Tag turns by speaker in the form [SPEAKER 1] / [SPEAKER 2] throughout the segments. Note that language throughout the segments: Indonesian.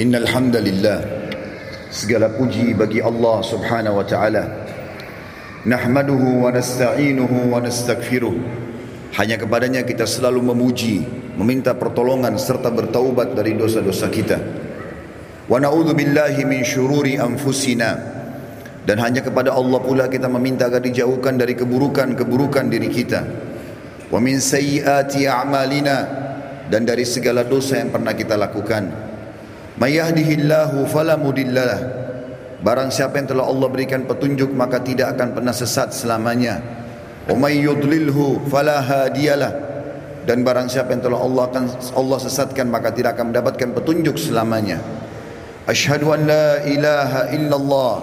[SPEAKER 1] Innal hamdalillah. Segala puji bagi Allah Subhanahu wa taala. Nahmaduhu wa nasta'inuhu wa nastaghfiruh hanya kepadanya kita selalu memuji meminta pertolongan serta bertaubat dari dosa-dosa kita. Wa na'udzu billahi min syururi anfusina. Dan hanya kepada Allah pula kita meminta agar dijauhkan dari keburukan-keburukan diri kita. Wa min sayyiati a'malina. Dan dari segala dosa yang pernah kita lakukan May yahdihillahu fala mudillalah. Barang siapa yang telah Allah berikan petunjuk maka tidak akan pernah sesat selamanya. Wa may yudlilhu fala hadiyalah. Dan barang siapa yang telah Allah akan Allah sesatkan maka tidak akan mendapatkan petunjuk selamanya. Ashhadu an la ilaha illallah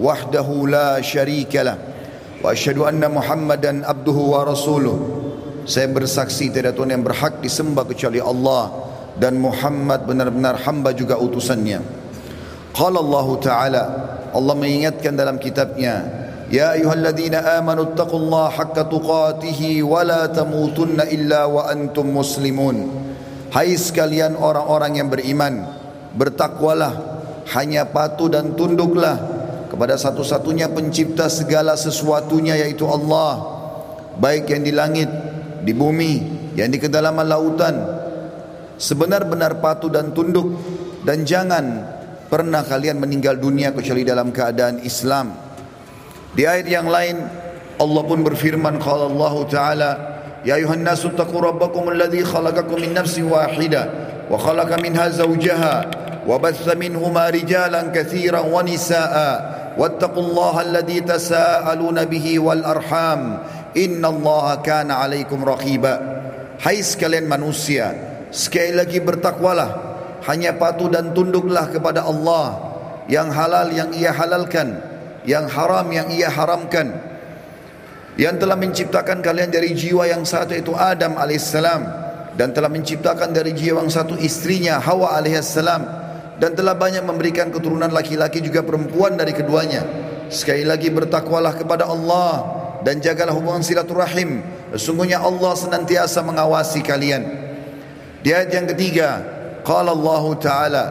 [SPEAKER 1] wahdahu la syarikalah wa asyhadu anna Muhammadan abduhu wa rasuluh. Saya bersaksi tidak Tuhan yang berhak disembah kecuali Allah dan Muhammad benar-benar hamba juga utusannya. Qala Allah Ta'ala Allah mengingatkan dalam kitabnya Ya ayuhalladzina amanu haqqa tuqatihi wa la tamutunna illa wa antum muslimun Hai sekalian orang-orang yang beriman bertakwalah hanya patuh dan tunduklah kepada satu-satunya pencipta segala sesuatunya yaitu Allah baik yang di langit di bumi yang di kedalaman lautan sebenar-benar patuh dan tunduk dan jangan pernah kalian meninggal dunia kecuali dalam keadaan Islam. Di ayat yang lain Allah pun berfirman qala Allah taala ya ayuhan nasu taqu rabbakum alladhi khalaqakum min nafsin wahidah wa khalaqa minha zawjaha batha minhuma rijalan katsiran wa nisaa wattaqullaha alladhi tasaaluna bihi wal arham innallaha kana alaikum raqiba Hai sekalian manusia Sekali lagi bertakwalah. Hanya patuh dan tunduklah kepada Allah. Yang halal yang ia halalkan. Yang haram yang ia haramkan. Yang telah menciptakan kalian dari jiwa yang satu itu Adam AS Dan telah menciptakan dari jiwa yang satu istrinya Hawa AS Dan telah banyak memberikan keturunan laki-laki juga perempuan dari keduanya. Sekali lagi bertakwalah kepada Allah. Dan jagalah hubungan silaturahim. Sesungguhnya Allah senantiasa mengawasi kalian Di ayat yang ketiga, qala Allah Ta'ala,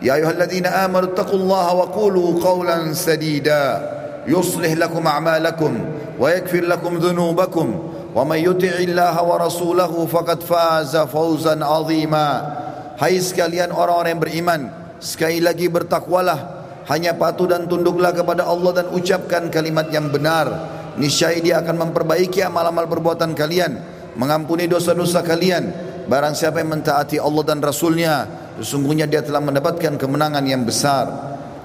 [SPEAKER 1] Ya ayyuhalladzina amanu taqullaha wa qulu qawlan sadida yuslih lakum a'malakum wa yakfir lakum dhunubakum wa man yuti'i Allah wa rasulahu faqad faza fawzan 'azima. Hai sekalian orang-orang yang beriman, sekali lagi bertakwalah, hanya patuh dan tunduklah kepada Allah dan ucapkan kalimat yang benar. Niscaya dia akan memperbaiki amal-amal perbuatan kalian, mengampuni dosa-dosa kalian Barang siapa yang mentaati Allah dan Rasulnya Sesungguhnya dia telah mendapatkan kemenangan yang besar.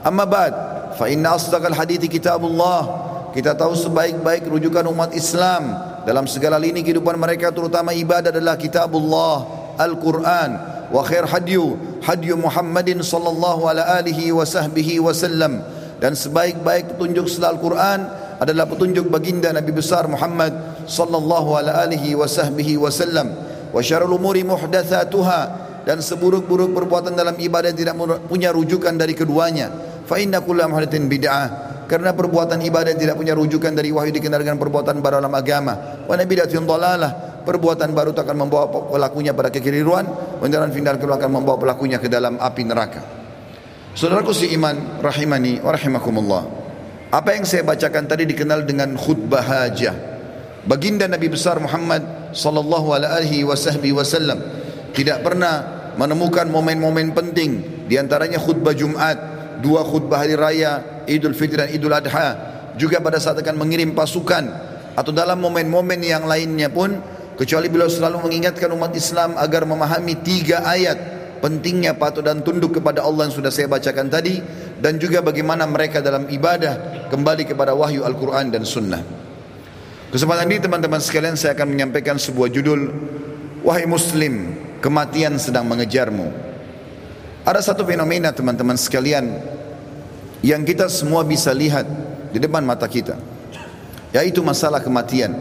[SPEAKER 1] Amma ba'd Fa inna asdaqal hadithi kitabullah. Kita tahu sebaik-baik rujukan umat Islam Dalam segala lini kehidupan mereka Terutama ibadah adalah kitabullah Al-Quran. Wa khair hadyu Hadyu Muhammadin sallallahu ala alihi wa sahbihi wa sallam. Dan sebaik-baik petunjuk setelah Al-Quran Adalah petunjuk baginda Nabi besar Muhammad sallallahu ala alihi wa sahbihi wa sallam wa syarrul umuri muhdatsatuha. Dan seburuk-buruk perbuatan dalam ibadah tidak punya rujukan dari keduanya. Fa inna kullu muhdatsin bid'ah. Karena perbuatan ibadah tidak punya rujukan dari wahyu dikenal dengan perbuatan baru dalam agama. Wa nabidatin dhalalah perbuatan baru tak akan membawa pelakunya pada kekeliruan. Dan final akan membawa pelakunya ke dalam api neraka. Saudaraku si iman rahimani wa rahimakumullah. Apa yang saya bacakan tadi dikenal dengan khutbah hajah. Baginda Nabi besar Muhammad sallallahu alaihi wasallam tidak pernah menemukan momen-momen penting di antaranya khutbah Jumat, dua khutbah hari raya Idul Fitri dan Idul Adha, juga pada saat akan mengirim pasukan atau dalam momen-momen yang lainnya pun kecuali beliau selalu mengingatkan umat Islam agar memahami tiga ayat pentingnya patuh dan tunduk kepada Allah yang sudah saya bacakan tadi dan juga bagaimana mereka dalam ibadah kembali kepada wahyu Al-Quran dan Sunnah. Kesempatan ini teman-teman sekalian saya akan menyampaikan sebuah judul Wahai Muslim, kematian sedang mengejarmu. Ada satu fenomena teman-teman sekalian yang kita semua bisa lihat di depan mata kita. Yaitu masalah kematian.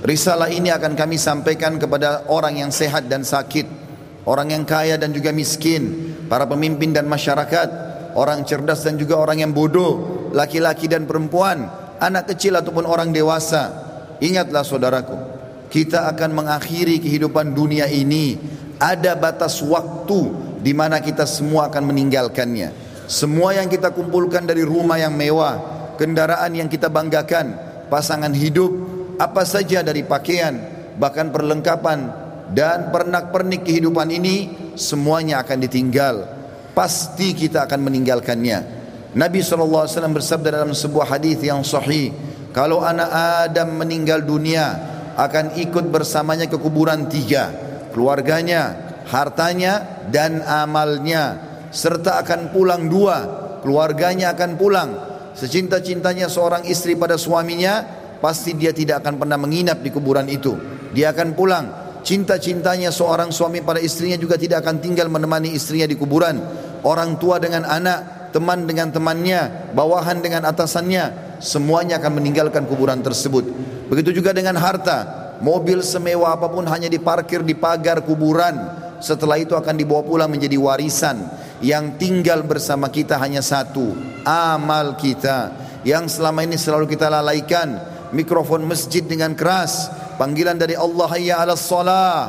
[SPEAKER 1] Risalah ini akan kami sampaikan kepada orang yang sehat dan sakit, orang yang kaya dan juga miskin, para pemimpin dan masyarakat, orang cerdas dan juga orang yang bodoh, laki-laki dan perempuan, anak kecil ataupun orang dewasa, Ingatlah saudaraku, kita akan mengakhiri kehidupan dunia ini. Ada batas waktu di mana kita semua akan meninggalkannya. Semua yang kita kumpulkan dari rumah yang mewah, kendaraan yang kita banggakan, pasangan hidup, apa saja dari pakaian, bahkan perlengkapan dan pernak-pernik kehidupan ini semuanya akan ditinggal. Pasti kita akan meninggalkannya. Nabi SAW bersabda dalam sebuah hadis yang sahih, kalau anak Adam meninggal dunia akan ikut bersamanya ke kuburan tiga, keluarganya, hartanya dan amalnya serta akan pulang dua, keluarganya akan pulang. Secinta-cintanya seorang istri pada suaminya, pasti dia tidak akan pernah menginap di kuburan itu. Dia akan pulang. Cinta-cintanya seorang suami pada istrinya juga tidak akan tinggal menemani istrinya di kuburan. Orang tua dengan anak, teman dengan temannya, bawahan dengan atasannya, semuanya akan meninggalkan kuburan tersebut. Begitu juga dengan harta, mobil semewah apa pun hanya diparkir di pagar kuburan. Setelah itu akan dibawa pulang menjadi warisan. Yang tinggal bersama kita hanya satu, amal kita. Yang selama ini selalu kita lalaikan, mikrofon masjid dengan keras, Panggilan dari Allah hayya 'alas shalah,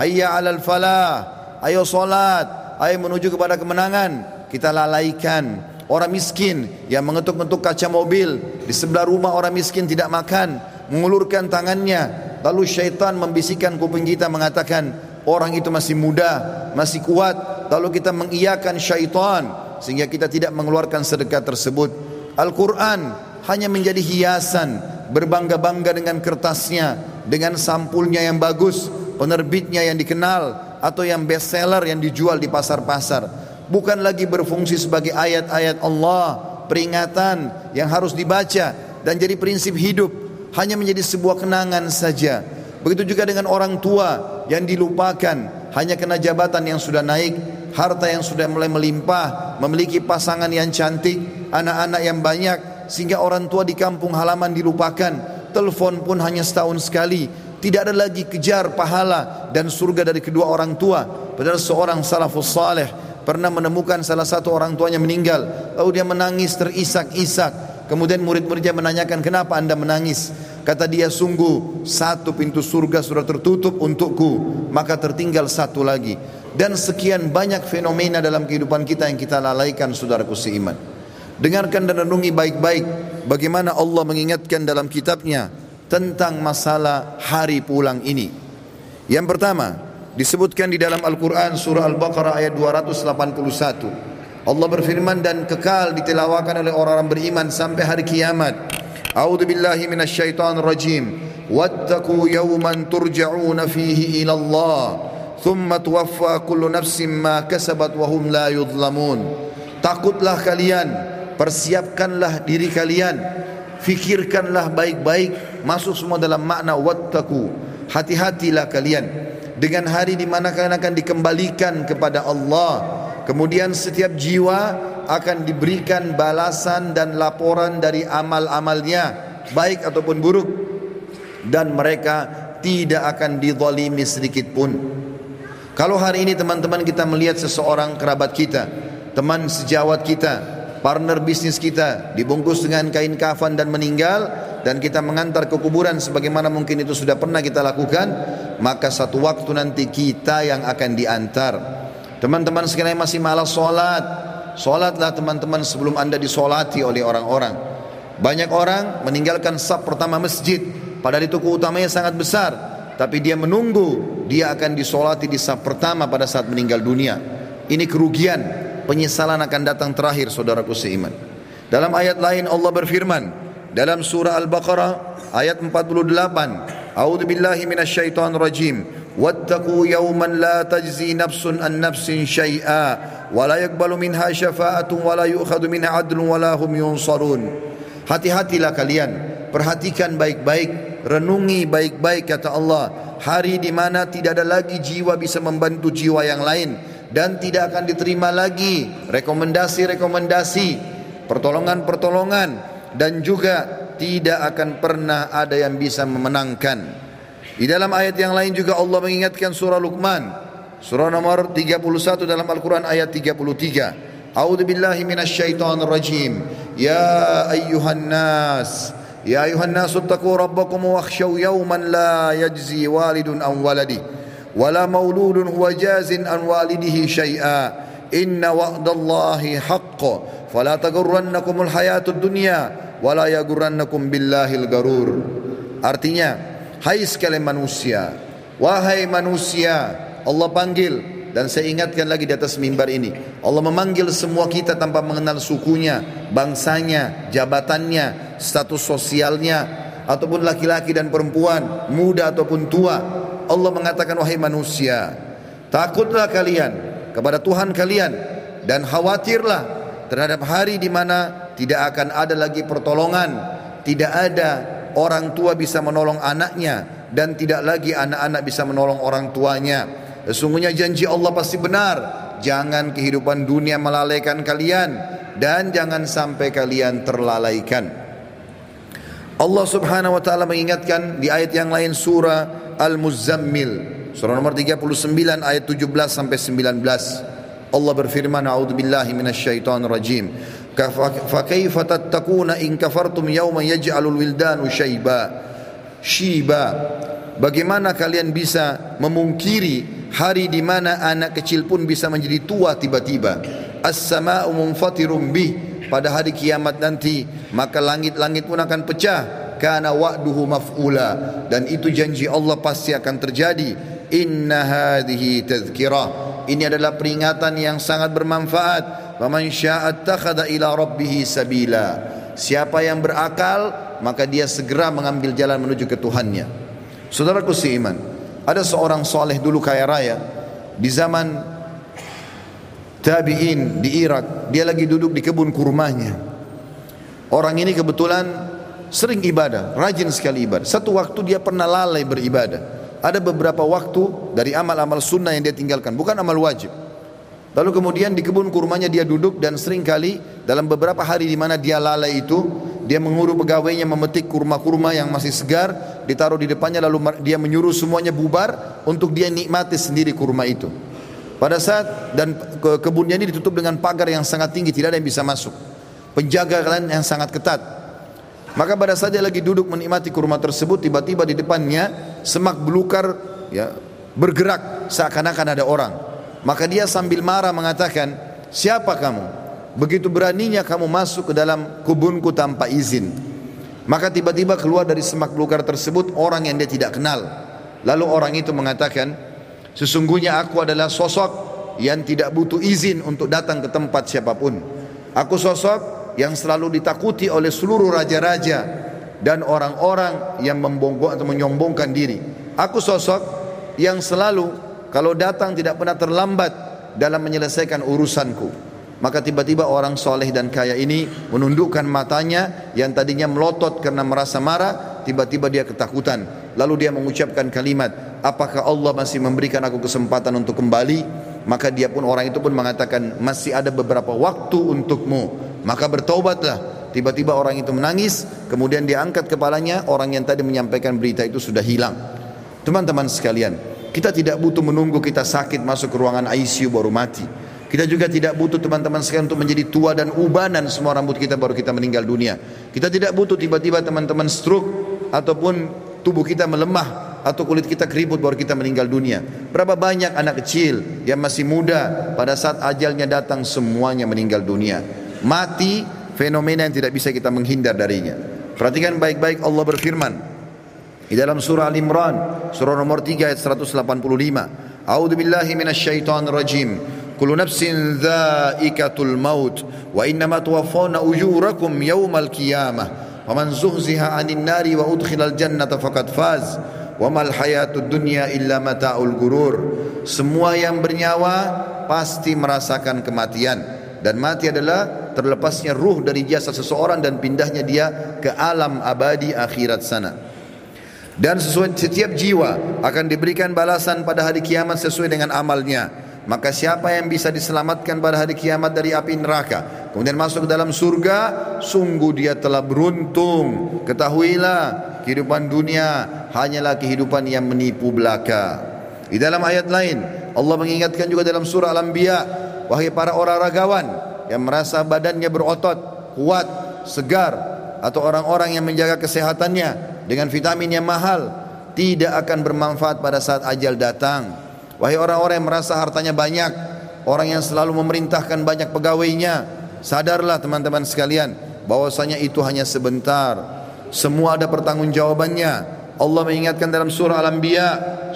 [SPEAKER 1] hayya 'alal falah. Ayo salat, ayo menuju kepada kemenangan. Kita lalaikan orang miskin yang mengetuk-ngetuk kaca mobil di sebelah rumah orang miskin tidak makan, mengulurkan tangannya. Lalu syaitan membisikkan kuping kita mengatakan, orang itu masih muda, masih kuat. Lalu kita mengiyakan syaitan sehingga kita tidak mengeluarkan sedekah tersebut. Al-Quran hanya menjadi hiasan, berbangga-bangga dengan kertasnya, dengan sampulnya yang bagus, penerbitnya yang dikenal atau yang best seller yang dijual di pasar-pasar. Bukan lagi berfungsi sebagai ayat-ayat Allah, peringatan yang harus dibaca dan jadi prinsip hidup, hanya menjadi sebuah kenangan saja. Begitu juga dengan orang tua yang dilupakan, hanya kena jabatan yang sudah naik, harta yang sudah mulai melimpah, memiliki pasangan yang cantik, anak-anak yang banyak, sehingga orang tua di kampung halaman dilupakan telepon pun hanya setahun sekali tidak ada lagi kejar pahala dan surga dari kedua orang tua padahal seorang salafus saleh pernah menemukan salah satu orang tuanya meninggal. Lalu dia menangis terisak-isak. Kemudian murid-muridnya menanyakan kenapa anda menangis? Kata dia sungguh satu pintu surga sudah tertutup untukku maka tertinggal satu lagi. Dan sekian banyak fenomena dalam kehidupan kita yang kita lalaikan saudaraku seiman. Dengarkan dan renungi baik-baik bagaimana Allah mengingatkan dalam kitabnya tentang masalah hari pulang ini. Yang pertama, disebutkan di dalam Al-Quran surah Al-Baqarah ayat 281. Allah berfirman dan kekal ditilawakan oleh orang-orang beriman sampai hari kiamat. A'udzu billahi minasyaitonir rajim. Wattaqu yawman turja'una fihi ila Allah, thumma tuwaffa kullu nafsin ma kasabat wa hum la yudhlamun. Takutlah kalian persiapkanlah diri kalian fikirkanlah baik-baik masuk semua dalam makna wattaku hati-hatilah kalian dengan hari di mana kalian akan dikembalikan kepada Allah. Kemudian setiap jiwa akan diberikan balasan dan laporan dari amal-amalnya baik ataupun buruk. Dan mereka tidak akan dizalimi sedikit pun. Kalau hari ini teman-teman kita melihat seseorang kerabat kita teman sejawat kita partner bisnis kita dibungkus dengan kain kafan dan meninggal dan kita mengantar ke kuburan sebagaimana mungkin itu sudah pernah kita lakukan maka satu waktu nanti kita yang akan diantar. Teman-teman sekalian masih malas sholat. Sholatlah teman-teman sebelum anda disolati oleh orang-orang. Banyak orang meninggalkan sab pertama masjid. Padahal itu keutamanya sangat besar. Tapi dia menunggu dia akan disolati di sab pertama pada saat meninggal dunia. Ini kerugian. Penyesalan akan datang terakhir saudaraku seiman. Dalam ayat lain Allah berfirman dalam surah Al-Baqarah ayat 48, A'udzu billahi minasyaitonir rajim. Wattaqu yawman la tajzi nafsun an nafsin syai'a wa la yaqbalu minha syafa'atun wa la yu'khadhu minha 'adlun wa la. Hati-hatilah kalian, perhatikan baik-baik, renungi baik-baik kata Allah, hari di mana tidak ada lagi jiwa bisa membantu jiwa yang lain dan tidak akan diterima lagi rekomendasi-rekomendasi, pertolongan-pertolongan dan juga tidak akan pernah ada yang bisa memenangkan. Di dalam ayat yang lain juga Allah mengingatkan surah Luqman, surah nomor 31 dalam Al-Qur'an ayat 33. A'udzu billahi minasyaitonir rajim. Ya ayyuhan nas Ya ayuhan nasu taqu rabbakum wakhshaw yawman la yajzi walidun an waladihi ولا مولود هو جاز عن والده شيئا inna wa'dallahi haqq fala tagurrannakumul hayatud dunya wala yagurrannakum billahil garur. Artinya hai sekalian manusia wahai manusia Allah panggil. Dan saya ingatkan lagi di atas mimbar ini Allah memanggil semua kita tanpa mengenal sukunya bangsanya jabatannya status sosialnya ataupun laki-laki dan perempuan muda ataupun tua. Allah mengatakan wahai manusia takutlah kalian kepada Tuhan kalian dan khawatirlah terhadap hari di mana tidak akan ada lagi pertolongan tidak ada orang tua bisa menolong anaknya dan tidak lagi anak-anak bisa menolong orang tuanya Sesungguhnya janji Allah pasti benar. Jangan kehidupan dunia melalaikan kalian dan jangan sampai kalian terlalaikan. Allah Subhanahu wa taala mengingatkan di ayat yang lain surah Al-Muzammil, surah nomor 39 ayat 17 sampai 19. Allah berfirman, "A'udzubillahi minasyaitonir Fakaifa tattakuna in kafartum yawman yaj'alul wildanu syaiba. Shiba. Bagaimana kalian bisa memungkiri hari di mana anak kecil pun bisa menjadi tua tiba-tiba? As-sama'u munfatirun bih. Pada hari kiamat nanti, maka langit-langit pun akan pecah. Karena wa'duhu maf'ula. Dan itu janji Allah pasti akan terjadi. Inna hadihi tazkirah. Ini adalah peringatan yang sangat bermanfaat Faman syaa'a attakhadha ila rabbih sabila. Siapa yang berakal maka dia segera mengambil jalan menuju ke Tuhannya. Saudaraku seiman, ada seorang soleh dulu kaya raya di zaman tabi'in di Irak. Dia lagi duduk di kebun kurmanya. Orang ini kebetulan sering ibadah, rajin sekali ibadah. Satu waktu dia pernah lalai beribadah. Ada beberapa waktu dari amal-amal sunnah yang dia tinggalkan, bukan amal wajib. Lalu kemudian di kebun kurmanya dia duduk dan sering kali dalam beberapa hari di mana dia lalai itu dia mengurus pegawainya memetik kurma-kurma yang masih segar, ditaruh di depannya lalu dia menyuruh semuanya bubar untuk dia nikmati sendiri kurma itu. Pada saat dan ke kebunnya ini ditutup dengan pagar yang sangat tinggi, tidak ada yang bisa masuk. Penjaga kalian yang sangat ketat. Maka pada saat dia lagi duduk menikmati kurma tersebut, tiba-tiba di depannya semak belukar ya bergerak seakan-akan ada orang. Maka dia sambil marah mengatakan, "Siapa kamu?" Begitu beraninya kamu masuk ke dalam kubunku tanpa izin. Maka tiba-tiba keluar dari semak belukar tersebut orang yang dia tidak kenal. Lalu orang itu mengatakan, sesungguhnya aku adalah sosok yang tidak butuh izin untuk datang ke tempat siapa pun. Aku sosok yang selalu ditakuti oleh seluruh raja-raja dan orang-orang yang membongkok atau menyombongkan diri. Aku sosok yang selalu kalau datang tidak pernah terlambat dalam menyelesaikan urusanku. Maka tiba-tiba orang soleh dan kaya ini menundukkan matanya yang tadinya melotot karena merasa marah, tiba-tiba dia ketakutan. Lalu dia mengucapkan kalimat, apakah Allah masih memberikan aku kesempatan untuk kembali? Maka dia pun orang itu pun mengatakan masih ada beberapa waktu untukmu. Maka bertaubatlah. Tiba-tiba orang itu menangis, kemudian dia angkat kepalanya, orang yang tadi menyampaikan berita itu sudah hilang. Teman-teman sekalian, kita tidak butuh menunggu kita sakit masuk ke ruangan ICU baru mati. Kita juga tidak butuh teman-teman sekalian untuk menjadi tua dan ubanan semua rambut kita baru kita meninggal dunia. Kita tidak butuh tiba-tiba teman-teman stroke ataupun tubuh kita melemah atau kulit kita keriput baru kita meninggal dunia. Berapa banyak anak kecil yang masih muda pada saat ajalnya datang semuanya meninggal dunia. Mati fenomena yang tidak bisa kita menghindar darinya. Perhatikan baik-baik Allah berfirman di dalam surah Al-Imran, surah nomor 3 ayat 185. A'udzu billahi minasyaitonir rajim. Kullu nafsin dhaikatul maut wa innama tuwaffawna ujurakum yawmal qiyamah. Faman zuhziha 'anil nari wa udkhilal jannata faqad faz. Wa mal hayatud dunya illa mata'ul gurur. Semua yang bernyawa pasti merasakan kematian dan mati adalah terlepasnya ruh dari jasad seseorang dan pindahnya dia ke alam abadi akhirat sana dan sesuai, setiap jiwa akan diberikan balasan pada hari kiamat sesuai dengan amalnya. Maka siapa yang bisa diselamatkan pada hari kiamat dari api neraka? Kemudian masuk dalam surga sungguh dia telah beruntung. Ketahuilah kehidupan dunia hanyalah kehidupan yang menipu belaka. Di dalam ayat lain Allah mengingatkan juga dalam surah Al-Anbiya wahai para orang ragawan yang merasa badannya berotot kuat segar atau orang-orang yang menjaga kesehatannya dengan vitamin yang mahal tidak akan bermanfaat pada saat ajal datang Wahai orang-orang yang merasa hartanya banyak orang yang selalu memerintahkan banyak pegawainya. Sadarlah teman-teman sekalian bahwasanya itu hanya sebentar. Semua ada pertanggungjawabannya. Allah mengingatkan dalam surah Al-Anbiya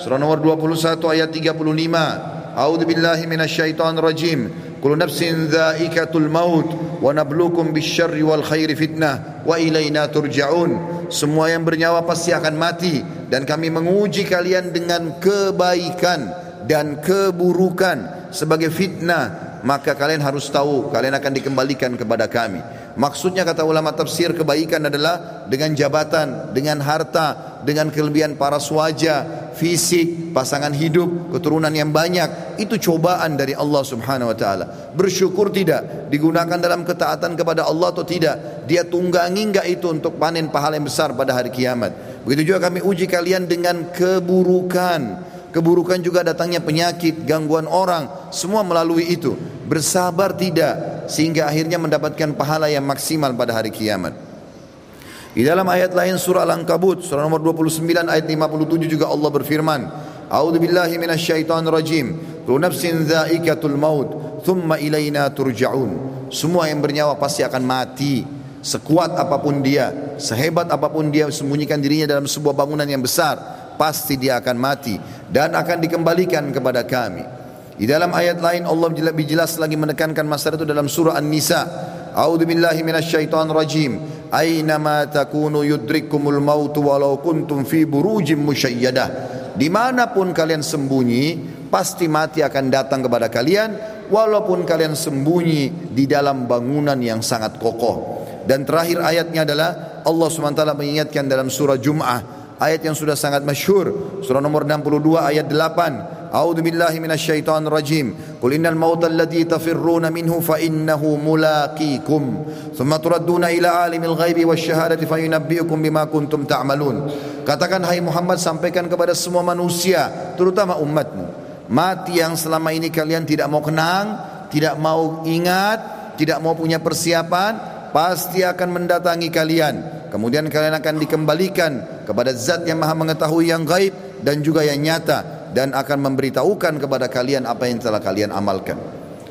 [SPEAKER 1] surah nomor 21 ayat 35. A'udzu billahi minasyaitonir rajim. Kullu nafsin dha'iqatul maut wa nabluukum bisyarri wal khairi fitnah wa ilaina turja'un. Semua yang bernyawa pasti akan mati dan kami menguji kalian dengan kebaikan dan keburukan. Sebagai fitnah maka kalian harus tahu kalian akan dikembalikan kepada kami maksudnya kata ulama tafsir kebaikan adalah dengan jabatan dengan harta dengan kelebihan para wajah fisik pasangan hidup keturunan yang banyak. Itu cobaan dari Allah Subhanahu wa taala. Bersyukur tidak digunakan dalam ketaatan kepada Allah atau tidak? Dia tunggangi enggak itu untuk panen pahala yang besar pada hari kiamat? Begitu juga kami uji kalian dengan keburukan keburukan juga datangnya penyakit, gangguan orang, semua melalui itu. Bersabar tidak sehingga akhirnya mendapatkan pahala yang maksimal pada hari kiamat. Di dalam ayat lain surah Al-Ankabut surah nomor 29 ayat 57 juga Allah berfirman, A'udzu billahi minasyaitonir rajim. Kullu nafsin maut, thumma ilaina turja'un. Semua yang bernyawa pasti akan mati. Sekuat apa pun dia, sehebat apa pun dia sembunyikan dirinya dalam sebuah bangunan yang besar, pasti dia akan mati dan akan dikembalikan kepada kami. Di dalam ayat lain Allah lebih jelas lagi menekankan masalah itu dalam surah An-Nisa. A'udzu billahi minasyaitonir rajim. Aina takunu yudrikumul maut walau kuntum fi burujim musyayyadah. Di mana pun kalian sembunyi, pasti mati akan datang kepada kalian walaupun kalian sembunyi di dalam bangunan yang sangat kokoh. Dan terakhir ayatnya adalah Allah SWT mengingatkan dalam surah Jum'ah ayat yang sudah sangat masyhur surah nomor 62 ayat 8 A'udzu billahi minasyaitonir rajim. Qul innal mauta alladhi tafirruna minhu fa innahu mulaqikum. Thumma turadduna ila alimil ghaibi wasyahadati fayunabbiukum bima kuntum ta'malun. Katakan hai Muhammad sampaikan kepada semua manusia terutama umatmu mati yang selama ini kalian tidak mau kenang tidak mau ingat tidak mau punya persiapan pasti akan mendatangi kalian Kemudian kalian akan dikembalikan kepada zat yang maha mengetahui yang gaib dan juga yang nyata dan akan memberitahukan kepada kalian apa yang telah kalian amalkan.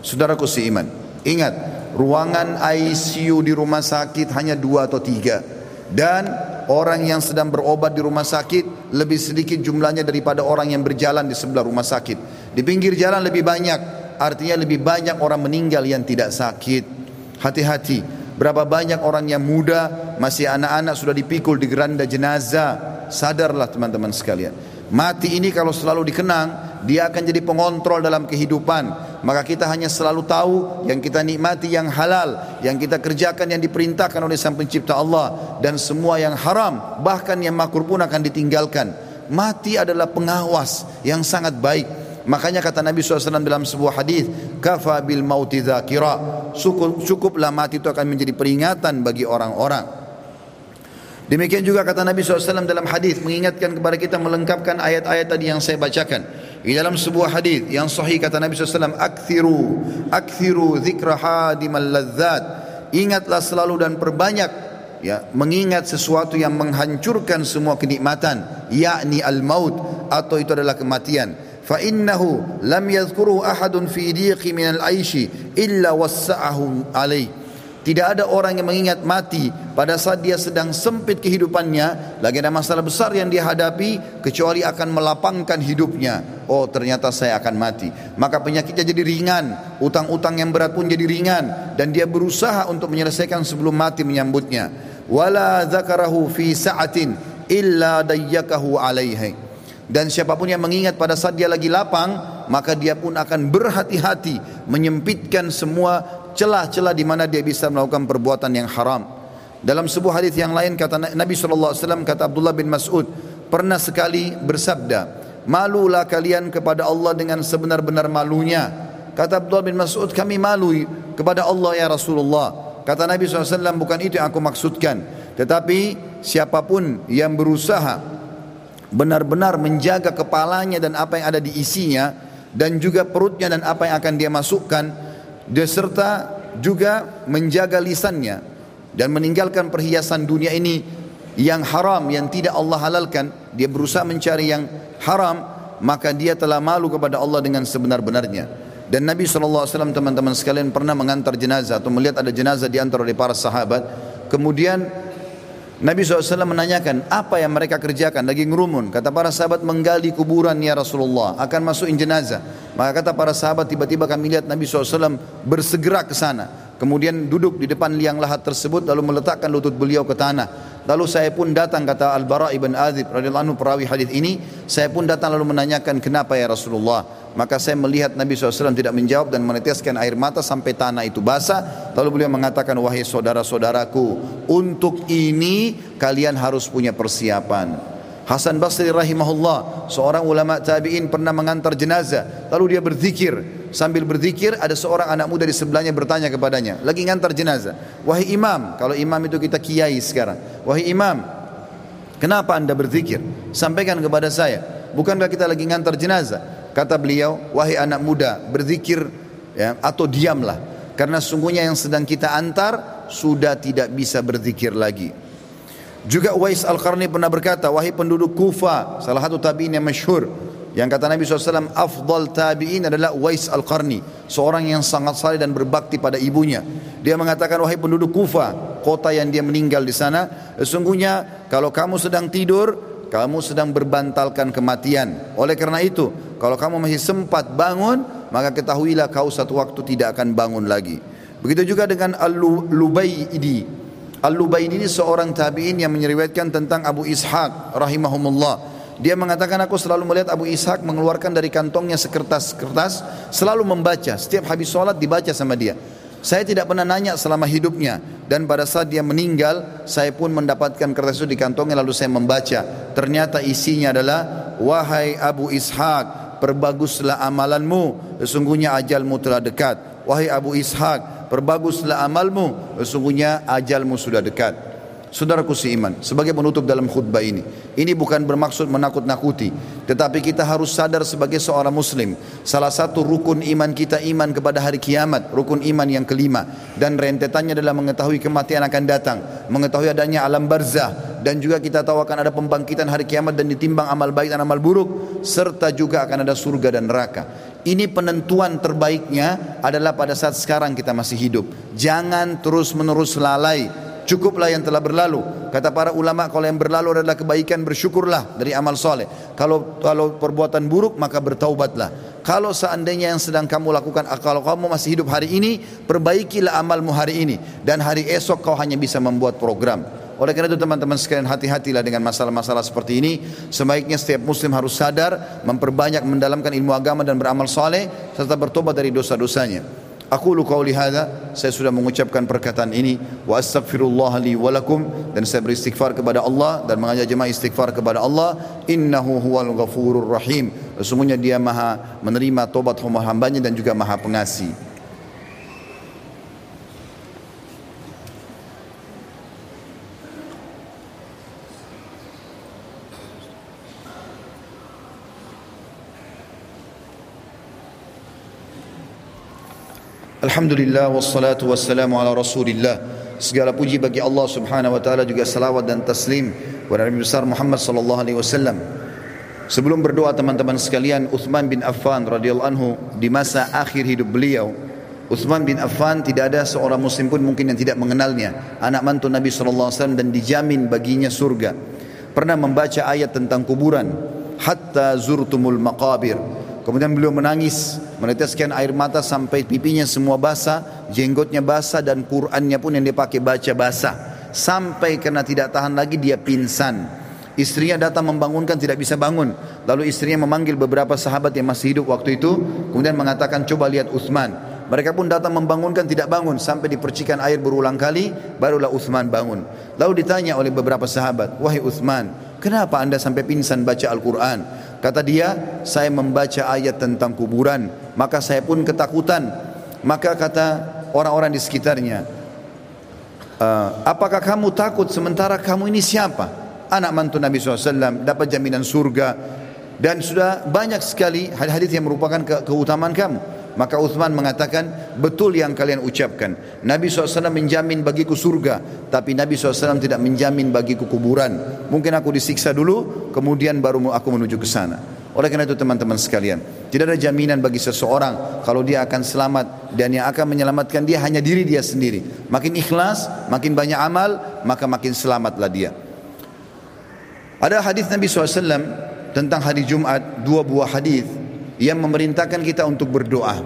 [SPEAKER 1] Saudaraku seiman, ingat ruangan ICU di rumah sakit hanya dua atau tiga dan orang yang sedang berobat di rumah sakit lebih sedikit jumlahnya daripada orang yang berjalan di sebelah rumah sakit. Di pinggir jalan lebih banyak, artinya lebih banyak orang meninggal yang tidak sakit. Hati-hati, Berapa banyak orang yang muda masih anak-anak sudah dipikul di geranda jenazah. Sadarlah teman-teman sekalian. Mati ini kalau selalu dikenang, dia akan jadi pengontrol dalam kehidupan. Maka kita hanya selalu tahu yang kita nikmati yang halal, yang kita kerjakan yang diperintahkan oleh Sang Pencipta Allah dan semua yang haram, bahkan yang makruh pun akan ditinggalkan. Mati adalah pengawas yang sangat baik Makanya kata Nabi SAW dalam sebuah hadis, kafa bil mauti dzakira. Cukup, cukuplah mati itu akan menjadi peringatan bagi orang-orang. Demikian juga kata Nabi SAW dalam hadis mengingatkan kepada kita melengkapkan ayat-ayat tadi yang saya bacakan. Di dalam sebuah hadis yang sahih kata Nabi SAW, akthiru, akthiru zikra hadimal ladzat. Ingatlah selalu dan perbanyak ya mengingat sesuatu yang menghancurkan semua kenikmatan yakni al-maut atau itu adalah kematian fa innahu lam yadhkuruhu ahadun fi diqi min al-aishi illa tidak ada orang yang mengingat mati pada saat dia sedang sempit kehidupannya. Lagi ada masalah besar yang dia hadapi kecuali akan melapangkan hidupnya. Oh ternyata saya akan mati. Maka penyakitnya jadi ringan. Utang-utang yang berat pun jadi ringan. Dan dia berusaha untuk menyelesaikan sebelum mati menyambutnya. Wala dzakarahu fi sa'atin illa dayyakahu alaihi. Dan siapa pun yang mengingat pada saat dia lagi lapang, maka dia pun akan berhati-hati menyempitkan semua celah-celah di mana dia bisa melakukan perbuatan yang haram. Dalam sebuah hadis yang lain kata Nabi SAW kata Abdullah bin Mas'ud pernah sekali bersabda, malulah kalian kepada Allah dengan sebenar-benar malunya. Kata Abdullah bin Mas'ud, kami malu kepada Allah ya Rasulullah. Kata Nabi SAW, bukan itu yang aku maksudkan. Tetapi siapa pun yang berusaha benar-benar menjaga kepalanya dan apa yang ada di isinya dan juga perutnya dan apa yang akan dia masukkan beserta juga menjaga lisannya dan meninggalkan perhiasan dunia ini yang haram yang tidak Allah halalkan dia berusaha mencari yang haram maka dia telah malu kepada Allah dengan sebenar-benarnya Dan Nabi SAW teman-teman sekalian pernah mengantar jenazah atau melihat ada jenazah diantar oleh para sahabat. Kemudian Nabi SAW menanyakan apa yang mereka kerjakan? Lagi ngerumun kata para sahabat menggali kuburan ya Rasulullah akan masukin jenazah. Maka kata para sahabat tiba-tiba kami lihat Nabi SAW bersegera ke sana. Kemudian duduk di depan liang lahat tersebut lalu meletakkan lutut beliau ke tanah. Lalu saya pun datang kata Al-Bara ibn Azib radhiyallahu anhu perawi hadis ini saya pun datang lalu menanyakan kenapa ya Rasulullah maka saya melihat Nabi SAW tidak menjawab dan meneteskan air mata sampai tanah itu basah. Lalu beliau mengatakan, wahai saudara-saudaraku, untuk ini kalian harus punya persiapan. Hasan Basri rahimahullah, seorang ulama tabi'in pernah mengantar jenazah. Lalu dia berzikir. Sambil berzikir ada seorang anak muda di sebelahnya bertanya kepadanya. Lagi ngantar jenazah. Wahai imam, kalau imam itu kita kiai sekarang. Wahai imam, kenapa anda berzikir? Sampaikan kepada saya. Bukankah kita lagi ngantar jenazah? Kata beliau, wahai anak muda, berzikir ya, atau diamlah. Karena sungguhnya yang sedang kita antar sudah tidak bisa berzikir lagi. Juga Wais Al-Qarni pernah berkata, wahai penduduk Kufa, salah satu tabi'in yang masyhur, yang kata Nabi SAW, afdal tabi'in adalah Wais Al-Qarni, seorang yang sangat saleh dan berbakti pada ibunya. Dia mengatakan, wahai penduduk Kufa, kota yang dia meninggal di sana, sesungguhnya kalau kamu sedang tidur, kamu sedang berbantalkan kematian. Oleh karena itu, kalau kamu masih sempat bangun, maka ketahuilah kau satu waktu tidak akan bangun lagi. Begitu juga dengan Al-Lubaydi. Al-Lubaydi ini seorang tabi'in yang menyeriwayatkan tentang Abu Ishaq rahimahumullah. Dia mengatakan aku selalu melihat Abu Ishaq mengeluarkan dari kantongnya sekertas-kertas selalu membaca. Setiap habis sholat dibaca sama dia. Saya tidak pernah nanya selama hidupnya dan pada saat dia meninggal saya pun mendapatkan kertas itu di kantongnya lalu saya membaca. Ternyata isinya adalah wahai Abu Ishaq perbaguslah amalanmu. Sesungguhnya ajalmu telah dekat. Wahai Abu Ishaq perbaguslah amalmu. Sesungguhnya ajalmu sudah dekat Saudaraku seiman, sebagai penutup dalam khutbah ini, ini bukan bermaksud menakut-nakuti, tetapi kita harus sadar sebagai seorang muslim, salah satu rukun iman kita iman kepada hari kiamat, rukun iman yang kelima, dan rentetannya adalah mengetahui kematian akan datang, mengetahui adanya alam barzah, dan juga kita tahu akan ada pembangkitan hari kiamat dan ditimbang amal baik dan amal buruk, serta juga akan ada surga dan neraka. Ini penentuan terbaiknya adalah pada saat sekarang kita masih hidup. Jangan terus menerus lalai Cukuplah yang telah berlalu. Kata para ulama kalau yang berlalu adalah kebaikan bersyukurlah dari amal soleh. Kalau kalau perbuatan buruk maka bertaubatlah. Kalau seandainya yang sedang kamu lakukan kalau kamu masih hidup hari ini perbaikilah amalmu hari ini dan hari esok kau hanya bisa membuat program. Oleh karena itu teman-teman sekalian hati-hatilah dengan masalah-masalah seperti ini. Sebaiknya setiap muslim harus sadar, memperbanyak mendalalamkan ilmu agama dan beramal soleh serta bertobat dari dosa-dosanya. Aku lu qauli hadza, saya sudah mengucapkan perkataan ini wa astaghfirullah li wa lakum dan saya beristighfar kepada Allah dan mengajak jemaah istighfar kepada Allah innahu huwal ghafurur rahim. Sesungguhnya dia Maha menerima tobat hamba-hambanya dan juga Maha pengasih. Alhamdulillah wassalatu wassalamu ala rasulillah. Segala puji bagi Allah subhanahu wa ta'ala juga salawat dan taslim kepada Nabi besar Muhammad sallallahu alaihi wasallam. Sebelum berdoa teman-teman sekalian Uthman bin Affan radhiyallahu anhu di masa akhir hidup beliau Uthman bin Affan tidak ada seorang muslim pun mungkin yang tidak mengenalnya. Anak mantu Nabi sallallahu alaihi wasallam dan dijamin baginya surga. Pernah membaca ayat tentang kuburan. Hatta zurtumul maqabir Kemudian beliau menangis, meneteskan air mata sampai pipinya semua basah, jenggotnya basah dan Qur'annya pun yang dia pakai baca basah. Sampai karena tidak tahan lagi dia pingsan. Istrinya datang membangunkan tidak bisa bangun. Lalu istrinya memanggil beberapa sahabat yang masih hidup waktu itu. Kemudian mengatakan coba lihat Uthman. Mereka pun datang membangunkan tidak bangun sampai dipercikan air berulang kali barulah Uthman bangun. Lalu ditanya oleh beberapa sahabat, "Wahai Uthman, kenapa Anda sampai pingsan baca Al-Qur'an?" Kata dia, saya membaca ayat tentang kuburan, maka saya pun ketakutan. Maka kata orang-orang di sekitarnya, e, apakah kamu takut sementara kamu ini siapa? Anak mantu Nabi SAW dapat jaminan surga dan sudah banyak sekali hadis-hadis yang merupakan ke keutamaan kamu. Maka Uthman mengatakan, betul yang kalian ucapkan. Nabi SAW menjamin bagiku surga, tapi Nabi SAW tidak menjamin bagiku kuburan. Mungkin aku disiksa dulu, kemudian baru aku menuju ke sana. Oleh karena itu teman-teman sekalian, tidak ada jaminan bagi seseorang kalau dia akan selamat dan yang akan menyelamatkan dia hanya diri dia sendiri. Makin ikhlas, makin banyak amal, maka makin selamatlah dia. Ada hadis Nabi SAW tentang hari Jumat, dua buah hadis yang memerintahkan kita untuk berdoa.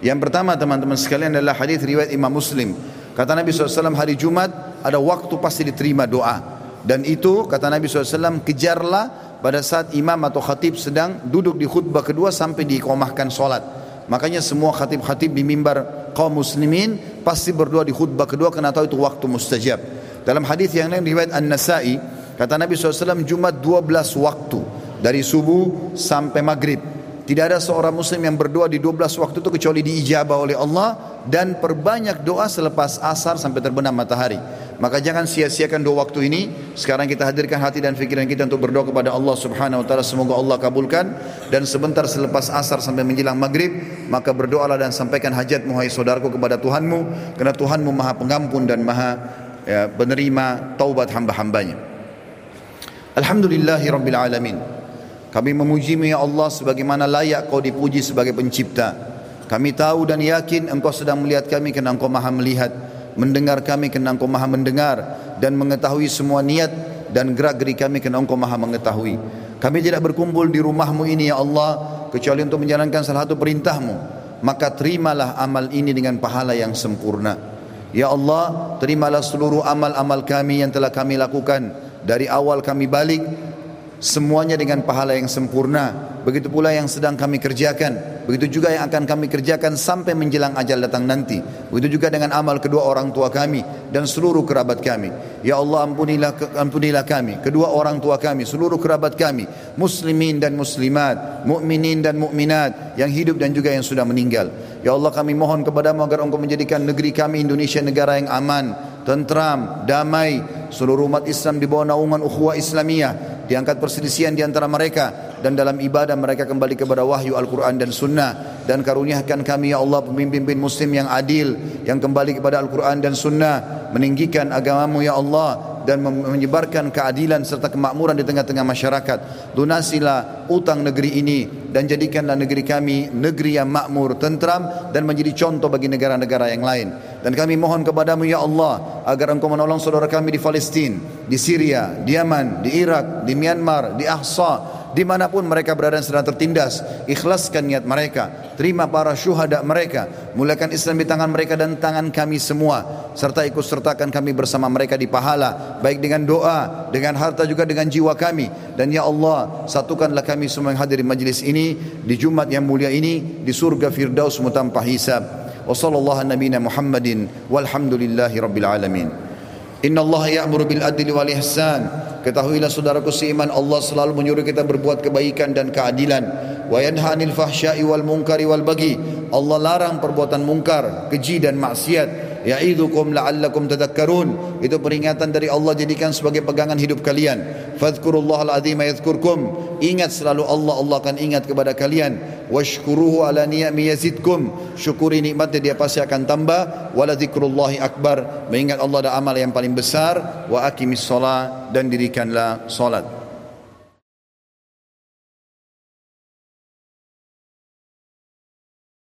[SPEAKER 1] Yang pertama teman-teman sekalian adalah hadis riwayat Imam Muslim. Kata Nabi SAW hari Jumat ada waktu pasti diterima doa. Dan itu kata Nabi SAW kejarlah pada saat imam atau khatib sedang duduk di khutbah kedua sampai diikomahkan solat. Makanya semua khatib-khatib di mimbar kaum muslimin pasti berdoa di khutbah kedua karena tahu itu waktu mustajab. Dalam hadis yang lain riwayat An-Nasai kata Nabi SAW Jumat 12 waktu dari subuh sampai maghrib. Tidak ada seorang muslim yang berdoa di 12 waktu itu kecuali diijabah oleh Allah dan perbanyak doa selepas asar sampai terbenam matahari. Maka jangan sia-siakan dua waktu ini. Sekarang kita hadirkan hati dan pikiran kita untuk berdoa kepada Allah Subhanahu wa taala semoga Allah kabulkan dan sebentar selepas asar sampai menjelang maghrib maka berdoalah dan sampaikan hajatmu hai saudaraku kepada Tuhanmu karena Tuhanmu Maha Pengampun dan Maha ya, penerima taubat hamba-hambanya. Alhamdulillahi alamin. Kami memujimu ya Allah sebagaimana layak kau dipuji sebagai pencipta. Kami tahu dan yakin engkau sedang melihat kami kerana engkau maha melihat. Mendengar kami kerana engkau maha mendengar. Dan mengetahui semua niat dan gerak geri kami kerana engkau maha mengetahui. Kami tidak berkumpul di rumahmu ini ya Allah. Kecuali untuk menjalankan salah satu perintahmu. Maka terimalah amal ini dengan pahala yang sempurna. Ya Allah, terimalah seluruh amal-amal kami yang telah kami lakukan. Dari awal kami balik semuanya dengan pahala yang sempurna. Begitu pula yang sedang kami kerjakan. Begitu juga yang akan kami kerjakan sampai menjelang ajal datang nanti. Begitu juga dengan amal kedua orang tua kami dan seluruh kerabat kami. Ya Allah ampunilah ampunilah kami, kedua orang tua kami, seluruh kerabat kami, muslimin dan muslimat, mukminin dan mukminat yang hidup dan juga yang sudah meninggal. Ya Allah kami mohon kepadamu agar engkau menjadikan negeri kami Indonesia negara yang aman, tentram, damai, seluruh umat Islam di bawah naungan ukhuwah Islamiyah, diangkat perselisihan di antara mereka dan dalam ibadah mereka kembali kepada wahyu Al-Quran dan Sunnah. Dan karuniakan kami ya Allah pemimpin-pemimpin muslim yang adil yang kembali kepada Al-Quran dan Sunnah meninggikan agamamu ya Allah dan menyebarkan keadilan serta kemakmuran di tengah-tengah masyarakat. Lunasilah utang negeri ini dan jadikanlah negeri kami negeri yang makmur, tentram dan menjadi contoh bagi negara-negara yang lain. Dan kami mohon kepadamu ya Allah agar engkau menolong saudara kami di Palestina, di Syria, di Yaman, di Irak, di Myanmar, di Ahsa, di mana pun mereka berada sedang tertindas ikhlaskan niat mereka. Terima para syuhada mereka. Mulakan Islam di tangan mereka dan tangan kami semua. Serta ikut sertakan kami bersama mereka di pahala. Baik dengan doa dengan harta juga dengan jiwa kami. Dan ya Allah satukanlah kami semua yang hadir di majlis ini di Jumat yang mulia ini di surga Firdaus mutanpa hisab. Wa sallallahu Muhammadin walhamdulillahi rabbil alamin Inna Allah ya'muru bil adli wal ihsan Ketahuilah saudaraku seiman Allah selalu menyuruh kita berbuat kebaikan dan keadilan. Wa yanha 'anil fahsya'i wal munkari wal bagi. Allah larang perbuatan mungkar, keji dan maksiat. Ya'idzukum la'allakum tadhakkarun. Itu peringatan dari Allah jadikan sebagai pegangan hidup kalian. Fadhkurullahal azim yadhkurkum. Ingat selalu Allah, Allah akan ingat kepada kalian. Washkuruhu ala ni'ami yazidkum. Syukuri nikmatnya dia pasti akan tambah. Wala dzikrullahi akbar. Mengingat Allah ada amal yang paling besar. Wa aqimis shalah dan dirikanlah salat.